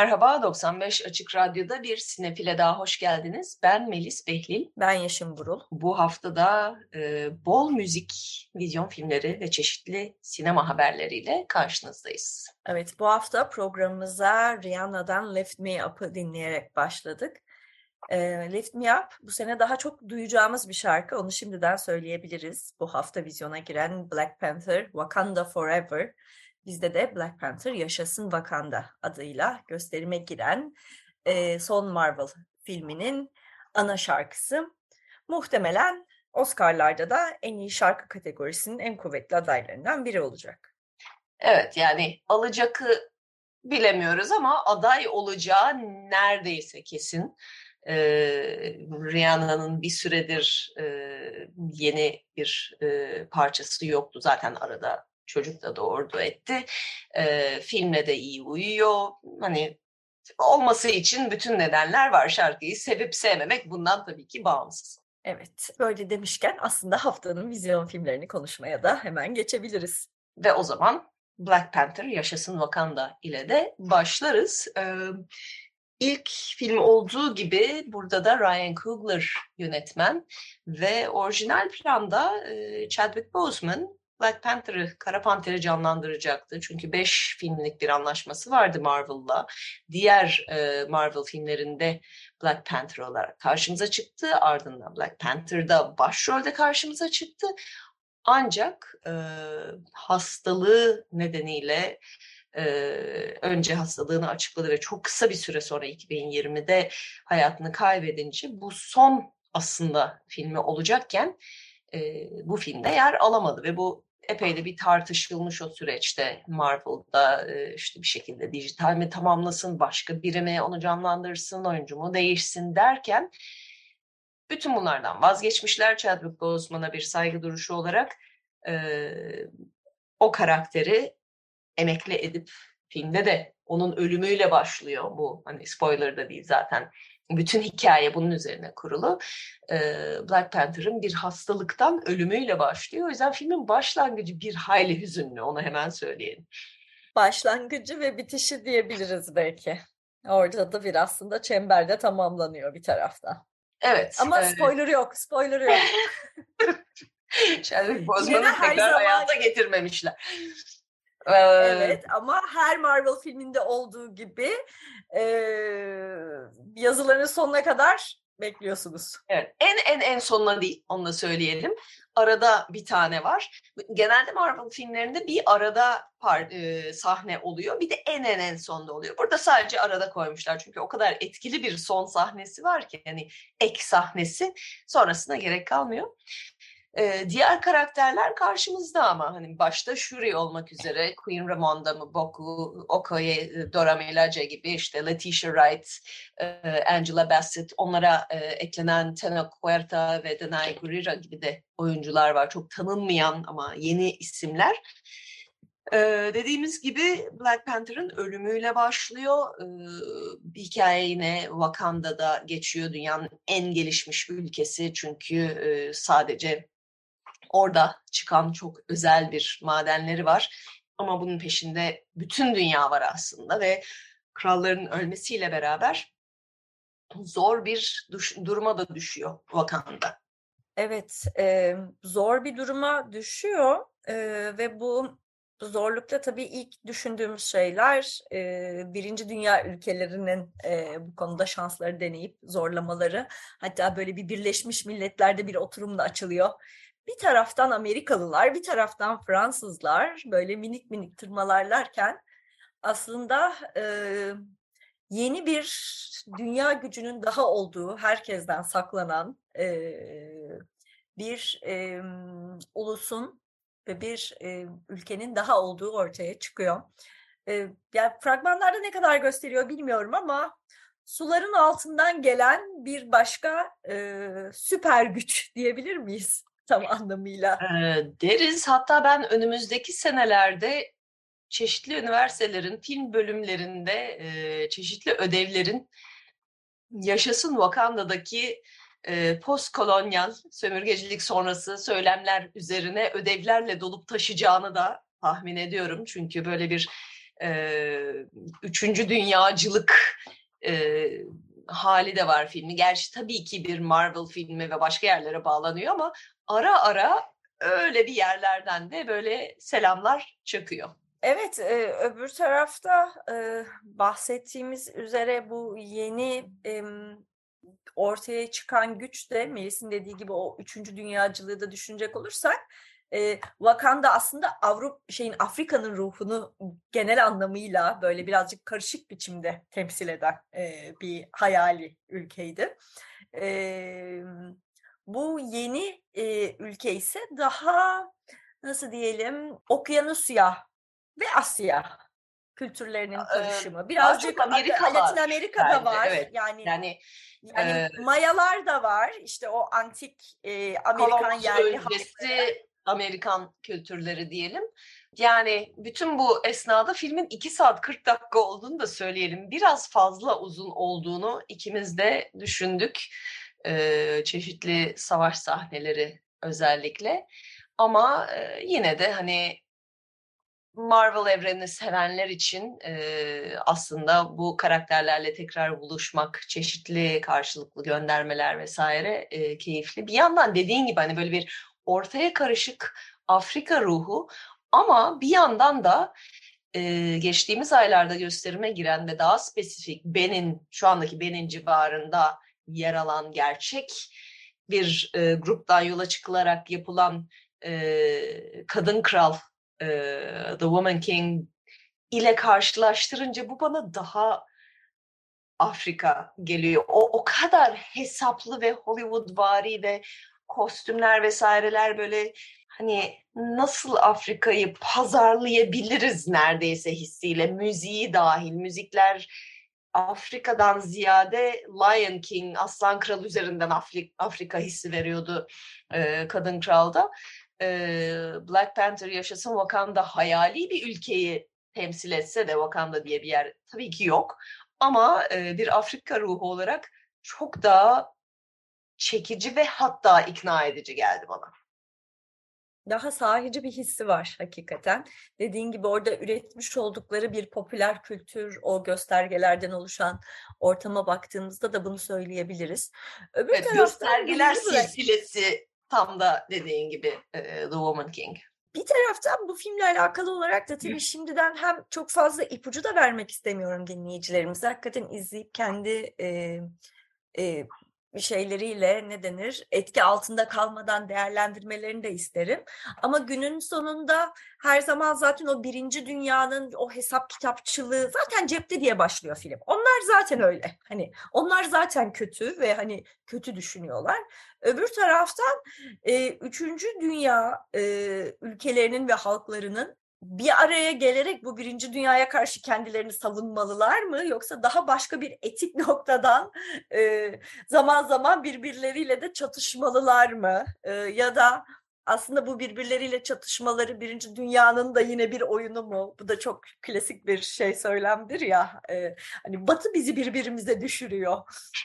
Merhaba, 95 Açık Radyo'da bir Sinefile daha hoş geldiniz. Ben Melis Behlil. Ben Yaşım Burul. Bu haftada e, bol müzik, vizyon filmleri ve çeşitli sinema haberleriyle karşınızdayız. Evet, bu hafta programımıza Rihanna'dan Lift Me Up'ı dinleyerek başladık. E, Lift Me Up bu sene daha çok duyacağımız bir şarkı. Onu şimdiden söyleyebiliriz. Bu hafta vizyona giren Black Panther, Wakanda Forever Bizde de Black Panther Yaşasın Wakanda adıyla gösterime giren e, son Marvel filminin ana şarkısı. Muhtemelen Oscar'larda da en iyi şarkı kategorisinin en kuvvetli adaylarından biri olacak. Evet yani alacakı bilemiyoruz ama aday olacağı neredeyse kesin. Ee, Rihanna'nın bir süredir e, yeni bir e, parçası yoktu. Zaten arada çocuk da doğurdu etti. E, filmle de iyi uyuyor. Hani olması için bütün nedenler var şarkıyı sevip sevmemek bundan tabii ki bağımsız. Evet, böyle demişken aslında haftanın vizyon filmlerini konuşmaya da hemen geçebiliriz. Ve o zaman Black Panther Yaşasın Wakanda ile de başlarız. Ee, ilk film olduğu gibi burada da Ryan Coogler yönetmen ve orijinal planda e, Chadwick Boseman Black Panther'ı, Kara Panter'i canlandıracaktı. Çünkü beş filmlik bir anlaşması vardı Marvel'la. Diğer e, Marvel filmlerinde Black Panther olarak karşımıza çıktı. Ardından Black Panther'da başrolde karşımıza çıktı. Ancak e, hastalığı nedeniyle e, önce hastalığını açıkladı ve çok kısa bir süre sonra 2020'de hayatını kaybedince bu son aslında filmi olacakken e, bu filmde yer alamadı ve bu epey de bir tartışılmış o süreçte Marvel'da işte bir şekilde dijital mi tamamlasın, başka biri mi onu canlandırsın, oyuncu mu değişsin derken bütün bunlardan vazgeçmişler. Chadwick Boseman'a bir saygı duruşu olarak e, o karakteri emekli edip filmde de onun ölümüyle başlıyor bu. Hani spoiler da değil zaten bütün hikaye bunun üzerine kurulu. Black Panther'ın bir hastalıktan ölümüyle başlıyor. O yüzden filmin başlangıcı bir hayli hüzünlü. Onu hemen söyleyelim. Başlangıcı ve bitişi diyebiliriz belki. Orada da bir aslında çemberde tamamlanıyor bir tarafta. Evet. Ama evet. spoiler yok, spoiler yok. Chadwick Boseman'ı tekrar zaman... hayata getirmemişler. Evet ama her Marvel filminde olduğu gibi e, yazıların sonuna kadar bekliyorsunuz. Evet. En en en sonuna değil onu da söyleyelim. Arada bir tane var. Genelde Marvel filmlerinde bir arada par, e, sahne oluyor. Bir de en en en sonda oluyor. Burada sadece arada koymuşlar. Çünkü o kadar etkili bir son sahnesi var ki yani ek sahnesi sonrasına gerek kalmıyor. Ee, diğer karakterler karşımızda ama hani başta Shuri olmak üzere Queen Ramonda, Mboku, Okoye, Dora Milaje gibi işte Letitia Wright, Angela Bassett onlara eklenen Tena Huerta ve Denai Gurira gibi de oyuncular var. Çok tanınmayan ama yeni isimler. Ee, dediğimiz gibi Black Panther'ın ölümüyle başlıyor. Ee, hikaye yine Wakanda'da geçiyor. Dünyanın en gelişmiş ülkesi çünkü e, sadece Orada çıkan çok özel bir madenleri var. Ama bunun peşinde bütün dünya var aslında ve kralların ölmesiyle beraber zor bir duş, duruma da düşüyor Wakanda. Evet, e, zor bir duruma düşüyor e, ve bu zorlukta tabii ilk düşündüğümüz şeyler e, birinci dünya ülkelerinin e, bu konuda şansları deneyip zorlamaları. Hatta böyle bir Birleşmiş Milletler'de bir oturum da açılıyor bir taraftan Amerikalılar, bir taraftan Fransızlar böyle minik minik tırmalarlarken aslında e, yeni bir dünya gücünün daha olduğu, herkesten saklanan e, bir e, ulusun ve bir e, ülkenin daha olduğu ortaya çıkıyor. e, yani fragmanlarda ne kadar gösteriyor bilmiyorum ama suların altından gelen bir başka e, süper güç diyebilir miyiz tam anlamıyla? E, deriz. Hatta ben önümüzdeki senelerde çeşitli üniversitelerin film bölümlerinde e, çeşitli ödevlerin Yaşasın Wakanda'daki e, postkolonyal sömürgecilik sonrası söylemler üzerine ödevlerle dolup taşıyacağını da tahmin ediyorum. Çünkü böyle bir e, üçüncü dünyacılık e, hali de var filmi. Gerçi tabii ki bir Marvel filmi ve başka yerlere bağlanıyor ama ara ara öyle bir yerlerden de böyle selamlar çakıyor. Evet, e, öbür tarafta e, bahsettiğimiz üzere bu yeni e, ortaya çıkan güç de Melis'in dediği gibi o üçüncü dünyacılığı da düşünecek olursak e, Wakanda aslında Avrupa şeyin Afrika'nın ruhunu genel anlamıyla böyle birazcık karışık biçimde temsil eden e, bir hayali ülkeydi. E, bu yeni e, ülke ise daha nasıl diyelim Okyanusya ve Asya kültürlerinin karışımı. Birazcık Amerika Latin Amerika'da bence, var. Evet. Yani yani, yani e, Mayalar da var. İşte o antik e, Amerikan yerli öncesi Amerikan kültürleri diyelim. Yani bütün bu esnada filmin 2 saat 40 dakika olduğunu da söyleyelim. Biraz fazla uzun olduğunu ikimiz de düşündük. Ee, çeşitli savaş sahneleri özellikle. Ama e, yine de hani Marvel evrenini sevenler için e, aslında bu karakterlerle tekrar buluşmak, çeşitli karşılıklı göndermeler vesaire e, keyifli. Bir yandan dediğin gibi hani böyle bir ortaya karışık Afrika ruhu ama bir yandan da e, geçtiğimiz aylarda gösterime giren ve daha spesifik Benin, şu andaki Benin civarında yer alan gerçek bir e, gruptan yola çıkılarak yapılan e, Kadın Kral e, The Woman King ile karşılaştırınca bu bana daha Afrika geliyor. O o kadar hesaplı ve Hollywood vari ve kostümler vesaireler böyle hani nasıl Afrika'yı pazarlayabiliriz neredeyse hissiyle müziği dahil müzikler Afrika'dan ziyade Lion King, Aslan Kral üzerinden Afrik, Afrika hissi veriyordu e, Kadın Kral'da e, Black Panther yaşasın Wakanda hayali bir ülkeyi temsil etse de Wakanda diye bir yer tabii ki yok. Ama e, bir Afrika ruhu olarak çok daha çekici ve hatta ikna edici geldi bana. Daha sahici bir hissi var hakikaten. Dediğin gibi orada üretmiş oldukları bir popüler kültür, o göstergelerden oluşan ortama baktığımızda da bunu söyleyebiliriz. Öbür evet, göstergeler silsilesi Tam da dediğin gibi The Woman King. Bir taraftan bu filmle alakalı olarak da tabii şimdiden hem çok fazla ipucu da vermek istemiyorum dinleyicilerimize. Hakikaten izleyip kendi e, e, şeyleriyle ne denir etki altında kalmadan değerlendirmelerini de isterim. Ama günün sonunda her zaman zaten o birinci dünyanın o hesap kitapçılığı zaten cepte diye başlıyor film. Onlar zaten öyle. Hani onlar zaten kötü ve hani kötü düşünüyorlar. Öbür taraftan e, üçüncü dünya e, ülkelerinin ve halklarının bir araya gelerek bu birinci dünyaya karşı kendilerini savunmalılar mı yoksa daha başka bir etik noktadan e, zaman zaman birbirleriyle de çatışmalılar mı e, ya da aslında bu birbirleriyle çatışmaları birinci dünyanın da yine bir oyunu mu? Bu da çok klasik bir şey söylemdir ya. E, hani Batı bizi birbirimize düşürüyor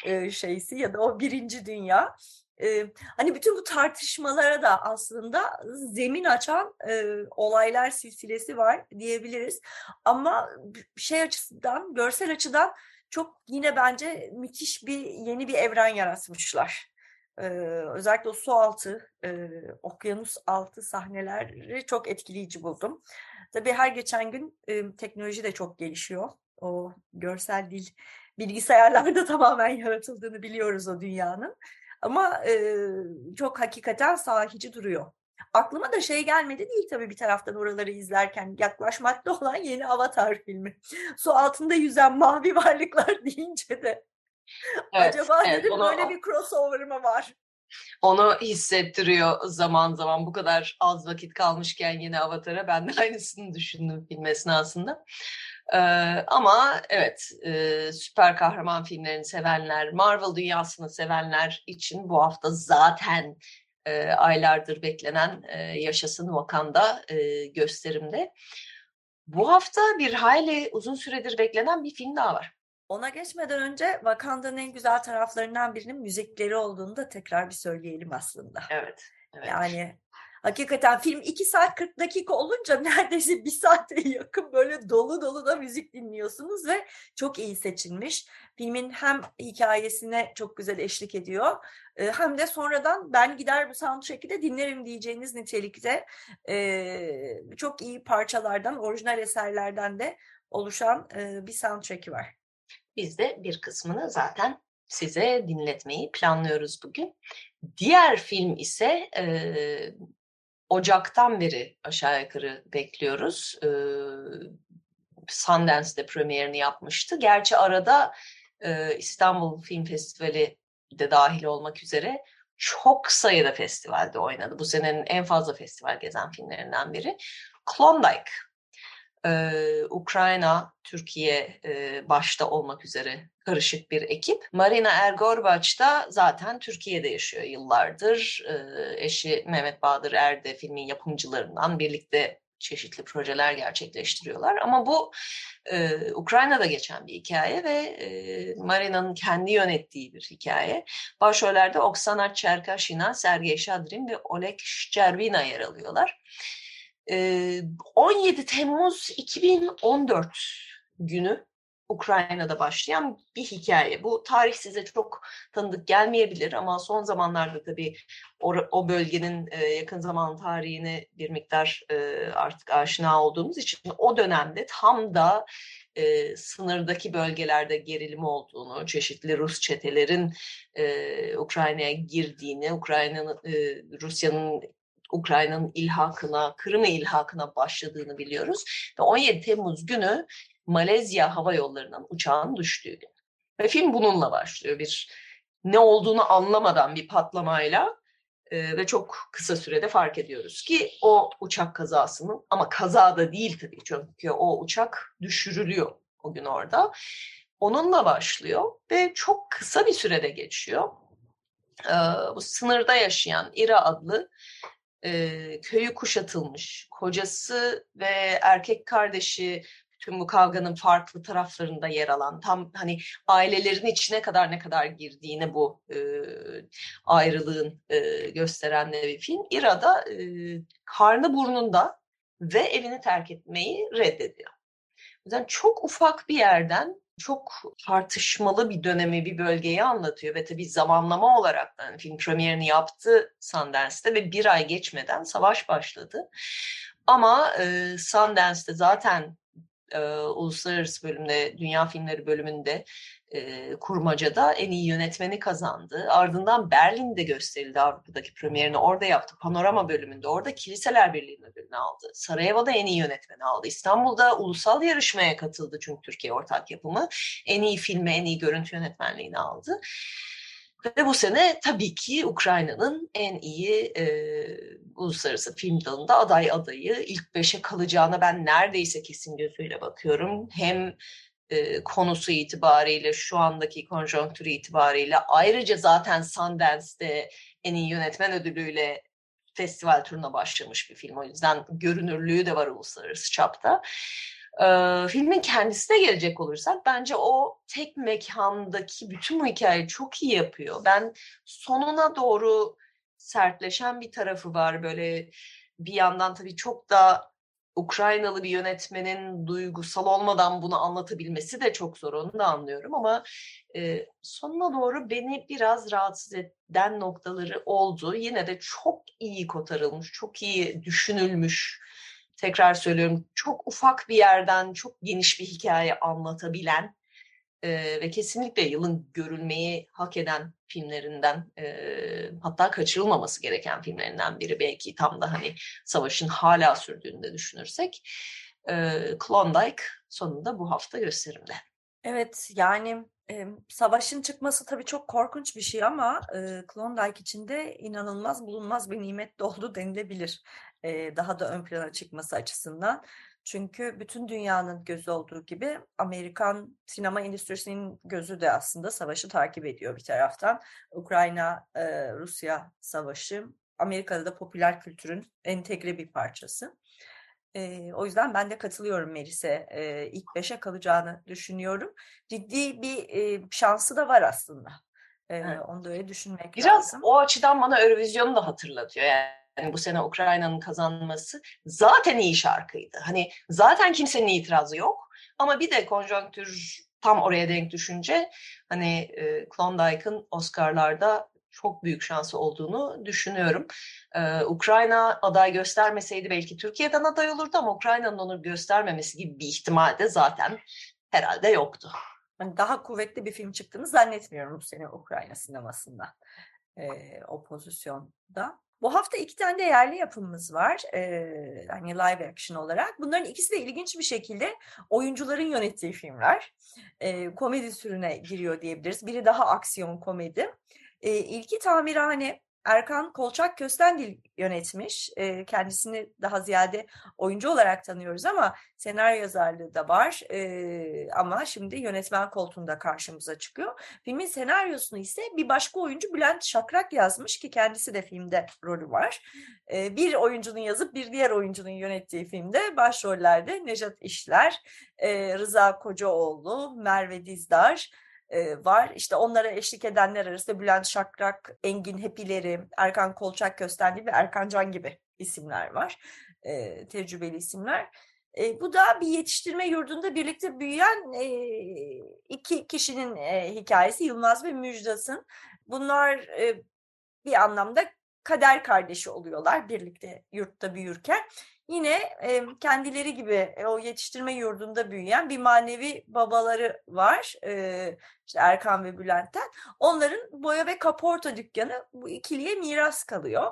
e, şeysi ya da o birinci dünya e, hani bütün bu tartışmalara da aslında zemin açan e, olaylar silsilesi var diyebiliriz. Ama şey açısından, görsel açıdan çok yine bence müthiş bir yeni bir evren yaratmışlar. Ee, özellikle o su altı, e, okyanus altı sahneleri çok etkileyici buldum. Tabii her geçen gün e, teknoloji de çok gelişiyor. O görsel dil bilgisayarlarda tamamen yaratıldığını biliyoruz o dünyanın. Ama e, çok hakikaten sahici duruyor. Aklıma da şey gelmedi değil tabii bir taraftan oraları izlerken yaklaşmakta olan yeni Avatar filmi. Su altında yüzen mavi varlıklar deyince de evet, acaba evet, dedim onu, böyle bir crossover mı var? Onu hissettiriyor zaman zaman bu kadar az vakit kalmışken yine Avatar'a ben de aynısını düşündüm film esnasında. Ee, ama evet e, süper kahraman filmlerini sevenler, Marvel dünyasını sevenler için bu hafta zaten e, aylardır beklenen e, Yaşasın Wakanda e, gösterimde. Bu hafta bir hayli uzun süredir beklenen bir film daha var. Ona geçmeden önce Wakanda'nın en güzel taraflarından birinin müzikleri olduğunu da tekrar bir söyleyelim aslında. Evet. evet. Yani Hakikaten film 2 saat 40 dakika olunca neredeyse bir saate yakın böyle dolu dolu da müzik dinliyorsunuz ve çok iyi seçilmiş. Filmin hem hikayesine çok güzel eşlik ediyor hem de sonradan ben gider bu soundtrack'i de dinlerim diyeceğiniz nitelikte çok iyi parçalardan, orijinal eserlerden de oluşan bir soundtrack'i var. Biz de bir kısmını zaten size dinletmeyi planlıyoruz bugün. Diğer film ise Ocak'tan beri aşağı yukarı bekliyoruz. Ee, Sundance'de premierini yapmıştı. Gerçi arada e, İstanbul Film Festivali de dahil olmak üzere çok sayıda festivalde oynadı. Bu senenin en fazla festival gezen filmlerinden biri. Klondike e, Ukrayna, Türkiye e, başta olmak üzere karışık bir ekip. Marina Ergorbaç da zaten Türkiye'de yaşıyor yıllardır. E, eşi Mehmet Bahadır Erde filmin yapımcılarından birlikte çeşitli projeler gerçekleştiriyorlar. Ama bu e, Ukrayna'da geçen bir hikaye ve e, Marina'nın kendi yönettiği bir hikaye. Başrollerde Oksana Çerkaşina, Sergey Şadrin ve Oleg Şcervina yer alıyorlar. 17 Temmuz 2014 günü Ukrayna'da başlayan bir hikaye. Bu tarih size çok tanıdık gelmeyebilir ama son zamanlarda tabii o, o bölgenin yakın zaman tarihine bir miktar artık aşina olduğumuz için o dönemde tam da e, sınırdaki bölgelerde gerilim olduğunu, çeşitli Rus çetelerin e, Ukrayna'ya girdiğini, Ukrayna'nın e, Rusya'nın Ukrayna'nın ilhakına, Kırım ilhakına başladığını biliyoruz. Ve 17 Temmuz günü Malezya Hava Yolları'nın uçağın düştüğü gün. Ve film bununla başlıyor. Bir ne olduğunu anlamadan bir patlamayla e, ve çok kısa sürede fark ediyoruz ki o uçak kazasının ama kazada değil tabii çünkü o uçak düşürülüyor o gün orada. Onunla başlıyor ve çok kısa bir sürede geçiyor. Ee, bu sınırda yaşayan İra adlı e, köyü kuşatılmış, kocası ve erkek kardeşi tüm bu kavganın farklı taraflarında yer alan, tam hani ailelerin içine kadar ne kadar girdiğini bu e, ayrılığın e, gösteren bir film. İra da e, karnı burnunda ve evini terk etmeyi reddediyor. O yüzden çok ufak bir yerden çok tartışmalı bir dönemi, bir bölgeyi anlatıyor ve tabii zamanlama olarak yani film premierini yaptı Sundance'te ve bir ay geçmeden savaş başladı. Ama e, Sundance'te zaten e, uluslararası bölümde, dünya filmleri bölümünde kurmacada en iyi yönetmeni kazandı. Ardından Berlin'de gösterildi Avrupa'daki premierini orada yaptı. Panorama bölümünde orada Kiliseler Birliği ödülünü aldı. Sarajevo'da en iyi yönetmeni aldı. İstanbul'da ulusal yarışmaya katıldı çünkü Türkiye ortak yapımı. En iyi filme en iyi görüntü yönetmenliğini aldı. Ve bu sene tabii ki Ukrayna'nın en iyi e, uluslararası film dalında aday adayı. ilk beşe kalacağına ben neredeyse kesin gözüyle bakıyorum. Hem e, konusu itibariyle, şu andaki konjonktürü itibariyle ayrıca zaten Sundance'de en iyi yönetmen ödülüyle festival turuna başlamış bir film. O yüzden görünürlüğü de var uluslararası çapta. Ee, filmin kendisine gelecek olursak bence o tek mekandaki bütün bu hikayeyi çok iyi yapıyor. Ben sonuna doğru sertleşen bir tarafı var böyle bir yandan tabii çok da Ukraynalı bir yönetmenin duygusal olmadan bunu anlatabilmesi de çok zor onu da anlıyorum ama e, sonuna doğru beni biraz rahatsız eden noktaları oldu. Yine de çok iyi kotarılmış, çok iyi düşünülmüş. Tekrar söylüyorum çok ufak bir yerden çok geniş bir hikaye anlatabilen e, ve kesinlikle yılın görülmeyi hak eden filmlerinden e, hatta kaçırılmaması gereken filmlerinden biri belki tam da hani savaşın hala sürdüğünü de düşünürsek e, Klondike sonunda bu hafta gösterimde. Evet yani e, savaşın çıkması tabii çok korkunç bir şey ama e, Klondike içinde inanılmaz bulunmaz bir nimet de oldu denilebilir. E, daha da ön plana çıkması açısından. Çünkü bütün dünyanın gözü olduğu gibi Amerikan sinema endüstrisinin gözü de aslında savaşı takip ediyor bir taraftan. Ukrayna-Rusya savaşı Amerika'da da popüler kültürün entegre bir parçası. E, o yüzden ben de katılıyorum Melis'e. E, ilk beşe kalacağını düşünüyorum. Ciddi bir e, şansı da var aslında. E, evet. Onu da öyle düşünmek Biraz lazım. o açıdan bana Eurovision'u da hatırlatıyor. Yani bu sene Ukrayna'nın kazanması zaten iyi şarkıydı. Hani zaten kimsenin itirazı yok. Ama bir de konjonktür tam oraya denk düşünce hani e, Klondike'ın Oscar'larda çok büyük şansı olduğunu düşünüyorum. Ee, Ukrayna aday göstermeseydi belki Türkiye'den aday olurdu ama Ukrayna'nın onu göstermemesi gibi bir ihtimal de zaten herhalde yoktu. Yani daha kuvvetli bir film çıktığını zannetmiyorum bu sene Ukrayna sinemasında e, o pozisyonda. Bu hafta iki tane de yerli yapımımız var. Ee, hani live action olarak. Bunların ikisi de ilginç bir şekilde oyuncuların yönettiği filmler. Ee, komedi türüne giriyor diyebiliriz. Biri daha aksiyon komedi. E, ilki tamirhane Erkan Kolçak Köstendil yönetmiş. E, kendisini daha ziyade oyuncu olarak tanıyoruz ama senaryo yazarlığı da var. E, ama şimdi yönetmen koltuğunda karşımıza çıkıyor. Filmin senaryosunu ise bir başka oyuncu Bülent Şakrak yazmış ki kendisi de filmde rolü var. E, bir oyuncunun yazıp bir diğer oyuncunun yönettiği filmde başrollerde Nejat İşler, e, Rıza Kocaoğlu, Merve Dizdar, var. İşte onlara eşlik edenler arasında Bülent Şakrak, Engin Hepileri, Erkan Kolçak Köstenli ve Erkan Can gibi isimler var. E, tecrübeli isimler. E, bu da bir yetiştirme yurdunda birlikte büyüyen e, iki kişinin e, hikayesi Yılmaz ve Müjdat'ın. Bunlar e, bir anlamda kader kardeşi oluyorlar birlikte yurtta büyürken yine e, kendileri gibi e, o yetiştirme yurdunda büyüyen bir manevi babaları var. E, işte Erkan ve Bülent'ten. Onların boya ve kaporta dükkanı bu ikiliye miras kalıyor.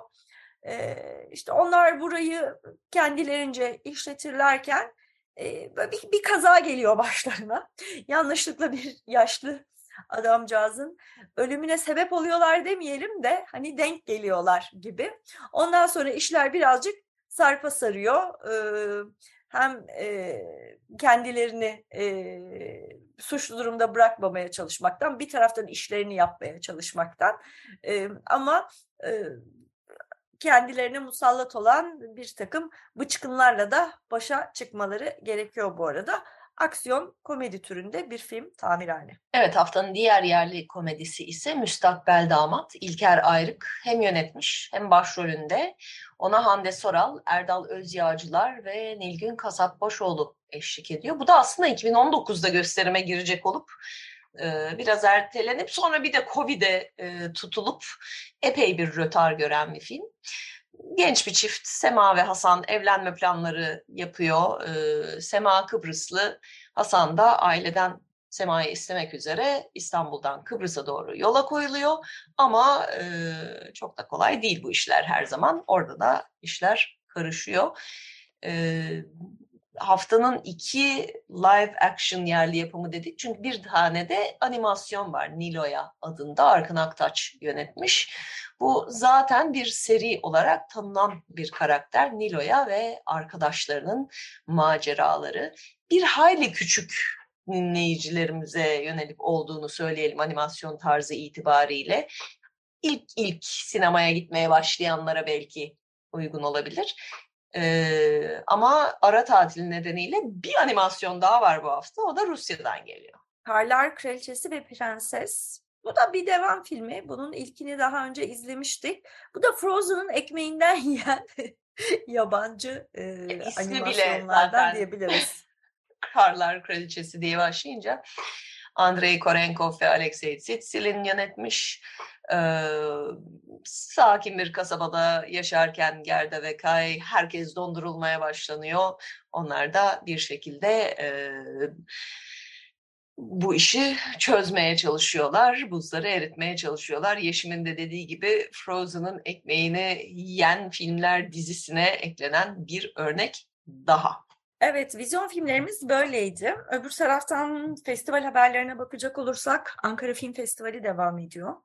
E, işte onlar burayı kendilerince işletirlerken e, bir, bir kaza geliyor başlarına. Yanlışlıkla bir yaşlı adamcağızın ölümüne sebep oluyorlar demeyelim de hani denk geliyorlar gibi. Ondan sonra işler birazcık sarpa sarıyor. Ee, hem e, kendilerini e, suçlu durumda bırakmamaya çalışmaktan, bir taraftan işlerini yapmaya çalışmaktan e, ama e, kendilerine musallat olan bir takım bıçkınlarla da başa çıkmaları gerekiyor bu arada aksiyon komedi türünde bir film Tamirhane. Evet haftanın diğer yerli komedisi ise Müstakbel Damat. İlker Ayrık hem yönetmiş hem başrolünde. Ona Hande Soral, Erdal Özyağcılar ve Nilgün Kasap Başoğlu eşlik ediyor. Bu da aslında 2019'da gösterime girecek olup biraz ertelenip sonra bir de Covid'e tutulup epey bir rötar gören bir film genç bir çift Sema ve Hasan evlenme planları yapıyor. Ee, Sema Kıbrıslı, Hasan da aileden Sema'yı istemek üzere İstanbul'dan Kıbrıs'a doğru yola koyuluyor. Ama e, çok da kolay değil bu işler her zaman. Orada da işler karışıyor. E, haftanın iki live action yerli yapımı dedik. Çünkü bir tane de animasyon var Nilo'ya adında Arkın Aktaç yönetmiş. Bu zaten bir seri olarak tanınan bir karakter Nilo'ya ve arkadaşlarının maceraları. Bir hayli küçük dinleyicilerimize yönelik olduğunu söyleyelim animasyon tarzı itibariyle. İlk ilk sinemaya gitmeye başlayanlara belki uygun olabilir. Ee, ama ara tatil nedeniyle bir animasyon daha var bu hafta. O da Rusya'dan geliyor. Karlar Kraliçesi ve Prenses. Bu da bir devam filmi. Bunun ilkini daha önce izlemiştik. Bu da Frozen'ın ekmeğinden yiyen yabancı e, animasyonlardan diyebiliriz. Karlar Kraliçesi diye başlayınca Andrei Korenkov ve Alexei Tsitsilin yönetmiş. Ee, sakin bir kasabada yaşarken Gerda ve Kay herkes dondurulmaya başlanıyor. Onlar da bir şekilde e, bu işi çözmeye çalışıyorlar, buzları eritmeye çalışıyorlar. Yeşim'in de dediği gibi Frozen'ın ekmeğini yiyen filmler dizisine eklenen bir örnek daha. Evet, vizyon filmlerimiz böyleydi. Öbür taraftan festival haberlerine bakacak olursak Ankara Film Festivali devam ediyor.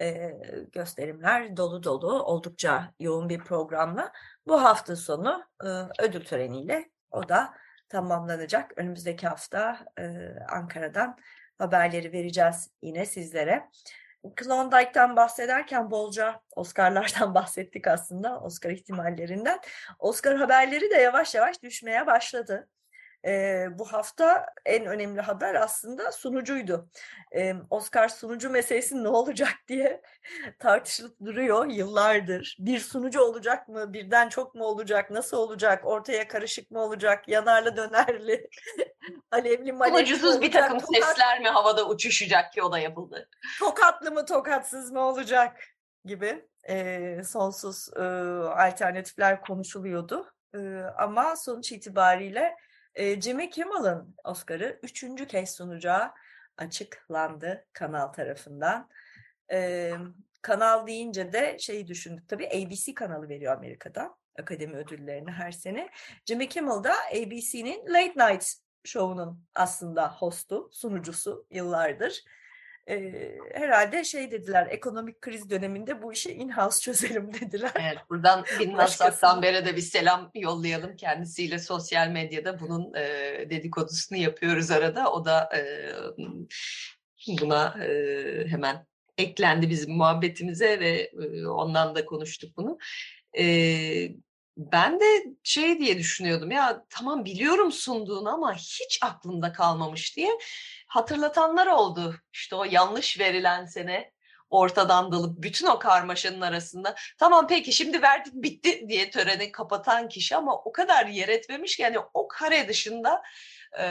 Ee, gösterimler dolu dolu, oldukça yoğun bir programla. Bu hafta sonu e, ödül töreniyle o da tamamlanacak. Önümüzdeki hafta e, Ankara'dan haberleri vereceğiz yine sizlere. Klondike'tan bahsederken bolca Oscar'lardan bahsettik aslında, Oscar ihtimallerinden. Oscar haberleri de yavaş yavaş düşmeye başladı. Ee, bu hafta en önemli haber aslında sunucuydu. Ee, Oscar sunucu meselesi ne olacak diye tartışılıp duruyor yıllardır. Bir sunucu olacak mı? Birden çok mu olacak? Nasıl olacak? Ortaya karışık mı olacak? Yanarlı dönerli, alevli malevli Sunucusuz bir takım tokat... sesler mi havada uçuşacak ki o da yapıldı? Tokatlı mı tokatsız mı olacak gibi e, sonsuz e, alternatifler konuşuluyordu. E, ama sonuç itibariyle e, Jimmy Kimmel'ın Oscar'ı üçüncü kez sunacağı açıklandı kanal tarafından. E, kanal deyince de şeyi düşündük tabii ABC kanalı veriyor Amerika'da akademi ödüllerini her sene. Jimmy Kimmel da ABC'nin Late Night Show'unun aslında hostu, sunucusu yıllardır e, herhalde şey dediler ekonomik kriz döneminde bu işi in-house çözelim dediler. Evet buradan Binnaz Saksanber'e de bir selam yollayalım. Kendisiyle sosyal medyada bunun e, dedikodusunu yapıyoruz arada. O da e, buna e, hemen eklendi bizim muhabbetimize ve e, ondan da konuştuk bunu. E, ben de şey diye düşünüyordum ya tamam biliyorum sunduğunu ama hiç aklımda kalmamış diye hatırlatanlar oldu. İşte o yanlış verilen sene ortadan dalıp bütün o karmaşanın arasında tamam peki şimdi verdik bitti diye töreni kapatan kişi ama o kadar yer etmemiş ki yani o kare dışında e,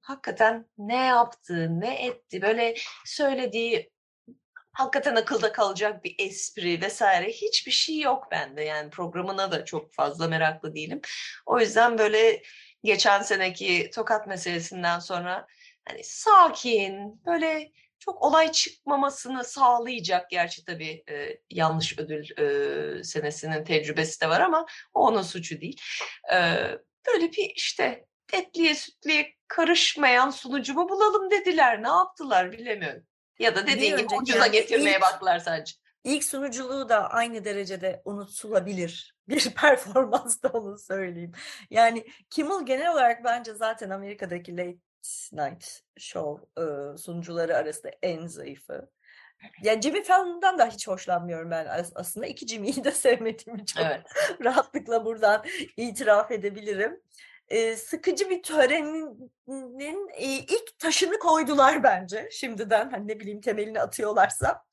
hakikaten ne yaptı ne etti böyle söylediği hakikaten akılda kalacak bir espri vesaire hiçbir şey yok bende. Yani programına da çok fazla meraklı değilim. O yüzden böyle geçen seneki tokat meselesinden sonra hani sakin böyle çok olay çıkmamasını sağlayacak gerçi tabii e, yanlış ödül e, senesinin tecrübesi de var ama o onun suçu değil. E, böyle bir işte etliye sütliye karışmayan sunucumu bulalım dediler. Ne yaptılar bilemiyorum. Ya da dediğin gibi ucuza getirmeye ilk, baktılar sadece. İlk sunuculuğu da aynı derecede unutulabilir bir performans da onu söyleyeyim. Yani Kimmel genel olarak bence zaten Amerika'daki late night show e, sunucuları arasında en zayıfı. Yani Jimmy Fallon'dan da hiç hoşlanmıyorum ben aslında. iki Jimmy'yi de sevmediğimi çok evet. rahatlıkla buradan itiraf edebilirim sıkıcı bir törenin ilk taşını koydular bence şimdiden hani ne bileyim temelini atıyorlarsa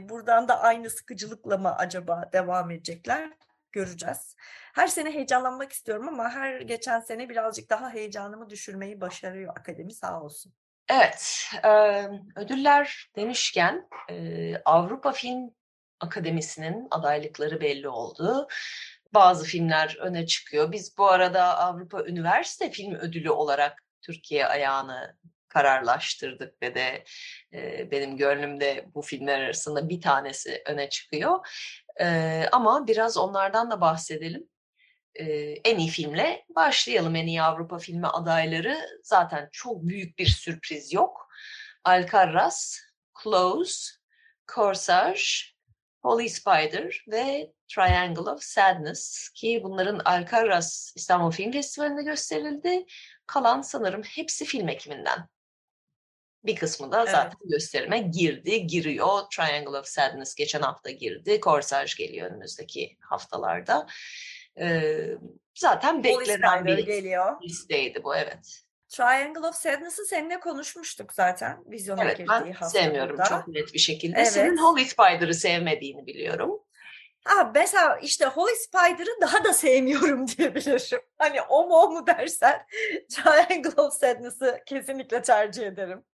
buradan da aynı sıkıcılıkla mı acaba devam edecekler göreceğiz. Her sene heyecanlanmak istiyorum ama her geçen sene birazcık daha heyecanımı düşürmeyi başarıyor akademi sağ olsun. Evet, ödüller demişken Avrupa Film Akademisi'nin adaylıkları belli oldu bazı filmler öne çıkıyor. Biz bu arada Avrupa Üniversite Film Ödülü olarak Türkiye ayağını kararlaştırdık ve de e, benim gönlümde bu filmler arasında bir tanesi öne çıkıyor. E, ama biraz onlardan da bahsedelim. E, en iyi filmle başlayalım. En iyi Avrupa filmi adayları zaten çok büyük bir sürpriz yok. Alcarraz, Close, Corsage, Holy Spider ve Triangle of Sadness ki bunların Alcaraz İstanbul Film Festivali'nde gösterildi. Kalan sanırım hepsi film ekiminden. Bir kısmı da zaten evet. gösterime girdi, giriyor. Triangle of Sadness geçen hafta girdi. Corsage geliyor önümüzdeki haftalarda. Ee, zaten beklenen bir geliyor. listeydi bu evet. Triangle of Sadness'ı seninle konuşmuştuk zaten vizyona evet, girdiği hafta. Evet ben sevmiyorum burada. çok net bir şekilde. Evet. Senin Holy Spider'ı sevmediğini biliyorum. Ha, mesela işte Holy Spider'ı daha da sevmiyorum diyebilirim. Hani o mu o mu dersen Triangle of Sadness'ı kesinlikle tercih ederim.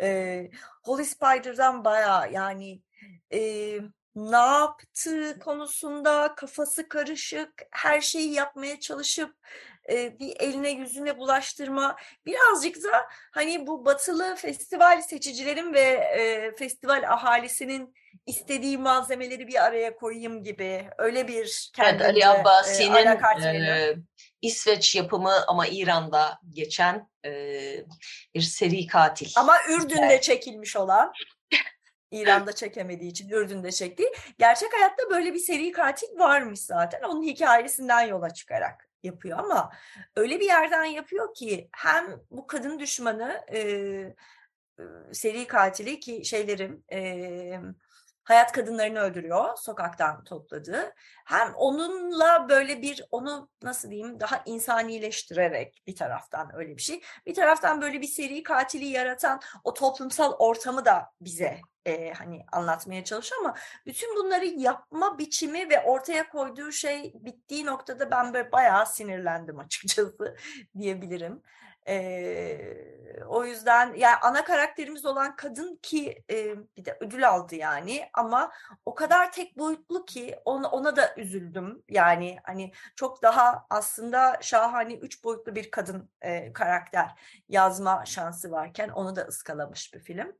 Ee, Holy Spider'dan baya yani e, ne yaptığı konusunda kafası karışık, her şeyi yapmaya çalışıp e, bir eline yüzüne bulaştırma birazcık da hani bu batılı festival seçicilerin ve e, festival ahalisinin istediği malzemeleri bir araya koyayım gibi öyle bir kendince evet, Ali Abbasi'nin e, İsveç yapımı ama İran'da geçen e, bir seri katil. Ama Ürdün'de evet. çekilmiş olan. İran'da çekemediği için Ürdün'de çektiği. Gerçek hayatta böyle bir seri katil varmış zaten. Onun hikayesinden yola çıkarak yapıyor ama öyle bir yerden yapıyor ki hem bu kadın düşmanı e, seri katili ki şeylerim e, hayat kadınlarını öldürüyor sokaktan topladığı. Hem onunla böyle bir onu nasıl diyeyim daha insanileştirerek bir taraftan öyle bir şey. Bir taraftan böyle bir seri katili yaratan o toplumsal ortamı da bize e, hani anlatmaya çalışıyor ama bütün bunları yapma biçimi ve ortaya koyduğu şey bittiği noktada ben böyle bayağı sinirlendim açıkçası diyebilirim. E, o yüzden yani ana karakterimiz olan kadın ki e, bir de ödül aldı yani ama o kadar tek boyutlu ki ona, ona da üzüldüm. Yani hani çok daha aslında şahane üç boyutlu bir kadın e, karakter yazma şansı varken onu da ıskalamış bir film.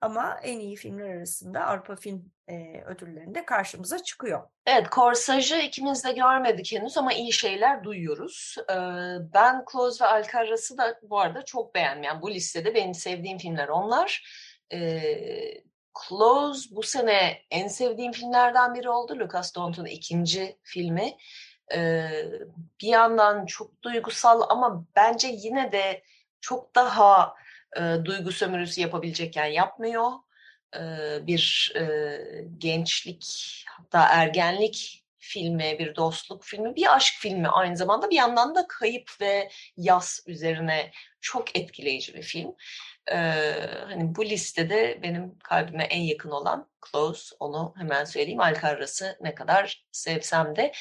Ama en iyi filmler arasında Avrupa Film e, ödüllerinde karşımıza çıkıyor. Evet, Korsaj'ı ikimiz de görmedik henüz ama iyi şeyler duyuyoruz. Ee, ben Close ve Alcaraz'ı da bu arada çok beğendim. Yani bu listede benim sevdiğim filmler onlar. Ee, Close bu sene en sevdiğim filmlerden biri oldu. Lucas Dont'un ikinci filmi. Ee, bir yandan çok duygusal ama bence yine de çok daha e, duygu sömürüsü yapabilecekken yapmıyor. E, bir e, gençlik hatta ergenlik filmi, bir dostluk filmi, bir aşk filmi aynı zamanda bir yandan da kayıp ve yas üzerine çok etkileyici bir film. Ee, hani bu listede benim kalbime en yakın olan Close, onu hemen söyleyeyim. Alcarras'ı ne kadar sevsem de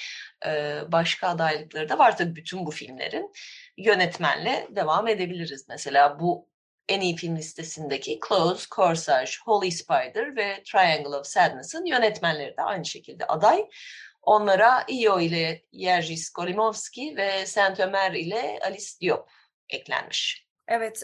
e, başka adaylıkları da var tabii bütün bu filmlerin. Yönetmenle devam edebiliriz. Mesela bu en iyi film listesindeki Close, Corsage, Holy Spider ve Triangle of Sadness'ın yönetmenleri de aynı şekilde aday. Onlara Io ile Jerzy Skolimowski ve Saint-Omer ile Alice Diop eklenmiş. Evet,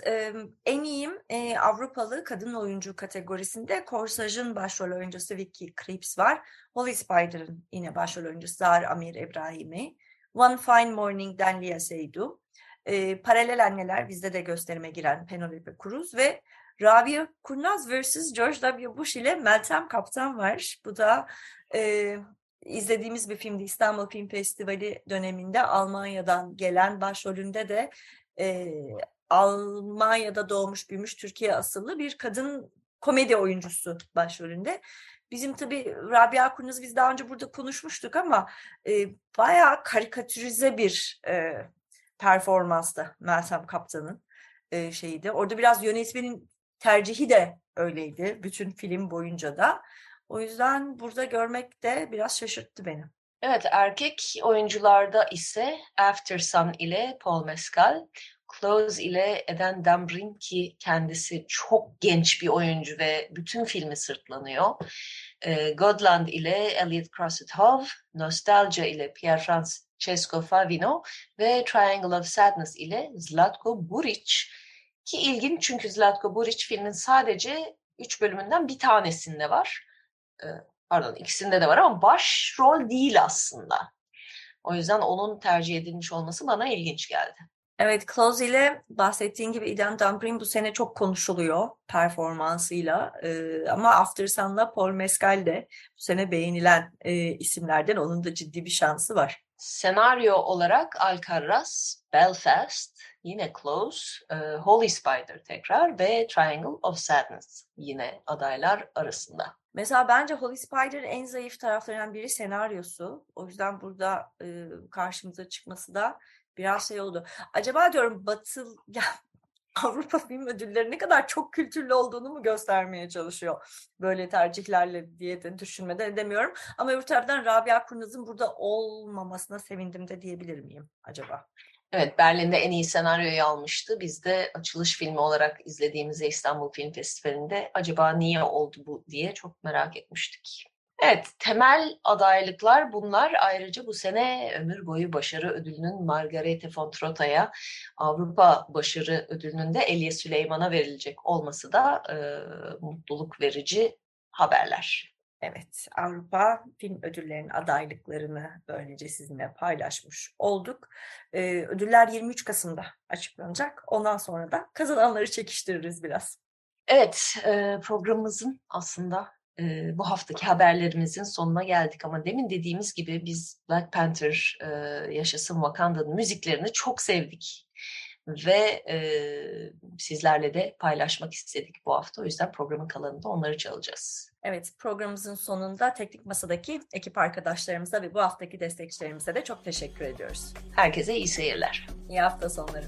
en iyiyim Avrupalı kadın oyuncu kategorisinde Corsaj'ın başrol oyuncusu Vicky Krieps var. Holy Spider'ın yine başrol oyuncusu Zahar Amir İbrahimi. One Fine Morning'den Lia Seydoux e, paralel anneler bizde de gösterime giren Penelope Cruz ve Rabia Kurnaz vs. George W. Bush ile Meltem Kaptan var. Bu da e, izlediğimiz bir filmdi. İstanbul Film Festivali döneminde Almanya'dan gelen başrolünde de e, Almanya'da doğmuş büyümüş Türkiye asıllı bir kadın komedi oyuncusu başrolünde. Bizim tabii Rabia Kurnaz biz daha önce burada konuşmuştuk ama e, bayağı karikatürize bir e, performansta Meltem Kaptan'ın e, şeyi Orada biraz yönetmenin tercihi de öyleydi bütün film boyunca da. O yüzden burada görmek de biraz şaşırttı beni. Evet erkek oyuncularda ise After Sun ile Paul Mescal, Close ile Eden Dambrin ki kendisi çok genç bir oyuncu ve bütün filmi sırtlanıyor. Godland ile Elliot Crosset-Hove, Nostalgia ile Pierre-France Cesco Favino ve Triangle of Sadness ile Zlatko Buric. Ki ilginç çünkü Zlatko Buric filmin sadece üç bölümünden bir tanesinde var. Ee, pardon ikisinde de var ama başrol değil aslında. O yüzden onun tercih edilmiş olması bana ilginç geldi. Evet, Close ile bahsettiğin gibi Eden Dumprin bu sene çok konuşuluyor performansıyla. Ee, ama After Sun'la Paul Mescal de bu sene beğenilen e, isimlerden. Onun da ciddi bir şansı var. Senaryo olarak Alcaraz, Belfast, yine Close, e, Holy Spider tekrar ve Triangle of Sadness yine adaylar arasında. Mesela bence Holy Spider'ın en zayıf taraflarından biri senaryosu. O yüzden burada e, karşımıza çıkması da biraz şey oldu. Acaba diyorum Batıl ya Avrupa Film Ödülleri ne kadar çok kültürlü olduğunu mu göstermeye çalışıyor böyle tercihlerle diye de düşünmeden edemiyorum. Ama öbür taraftan Rabia Kurnaz'ın burada olmamasına sevindim de diyebilir miyim acaba? Evet, Berlin'de en iyi senaryoyu almıştı. Biz de açılış filmi olarak izlediğimizde İstanbul Film Festivali'nde acaba niye oldu bu diye çok merak etmiştik. Evet, temel adaylıklar bunlar. Ayrıca bu sene ömür boyu başarı ödülünün Margarete von Trotta'ya, Avrupa Başarı Ödülünün de Elia Süleyman'a verilecek olması da e, mutluluk verici haberler. Evet, Avrupa Film Ödülleri'nin adaylıklarını böylece sizinle paylaşmış olduk. Ee, ödüller 23 Kasım'da açıklanacak. Ondan sonra da kazananları çekiştiririz biraz. Evet, e, programımızın aslında e, bu haftaki haberlerimizin sonuna geldik ama demin dediğimiz gibi biz Black Panther e, Yaşasın Wakanda'nın müziklerini çok sevdik ve e, sizlerle de paylaşmak istedik bu hafta. O yüzden programın kalanında onları çalacağız. Evet, programımızın sonunda Teknik Masa'daki ekip arkadaşlarımıza ve bu haftaki destekçilerimize de çok teşekkür ediyoruz. Herkese iyi seyirler. İyi hafta sonları.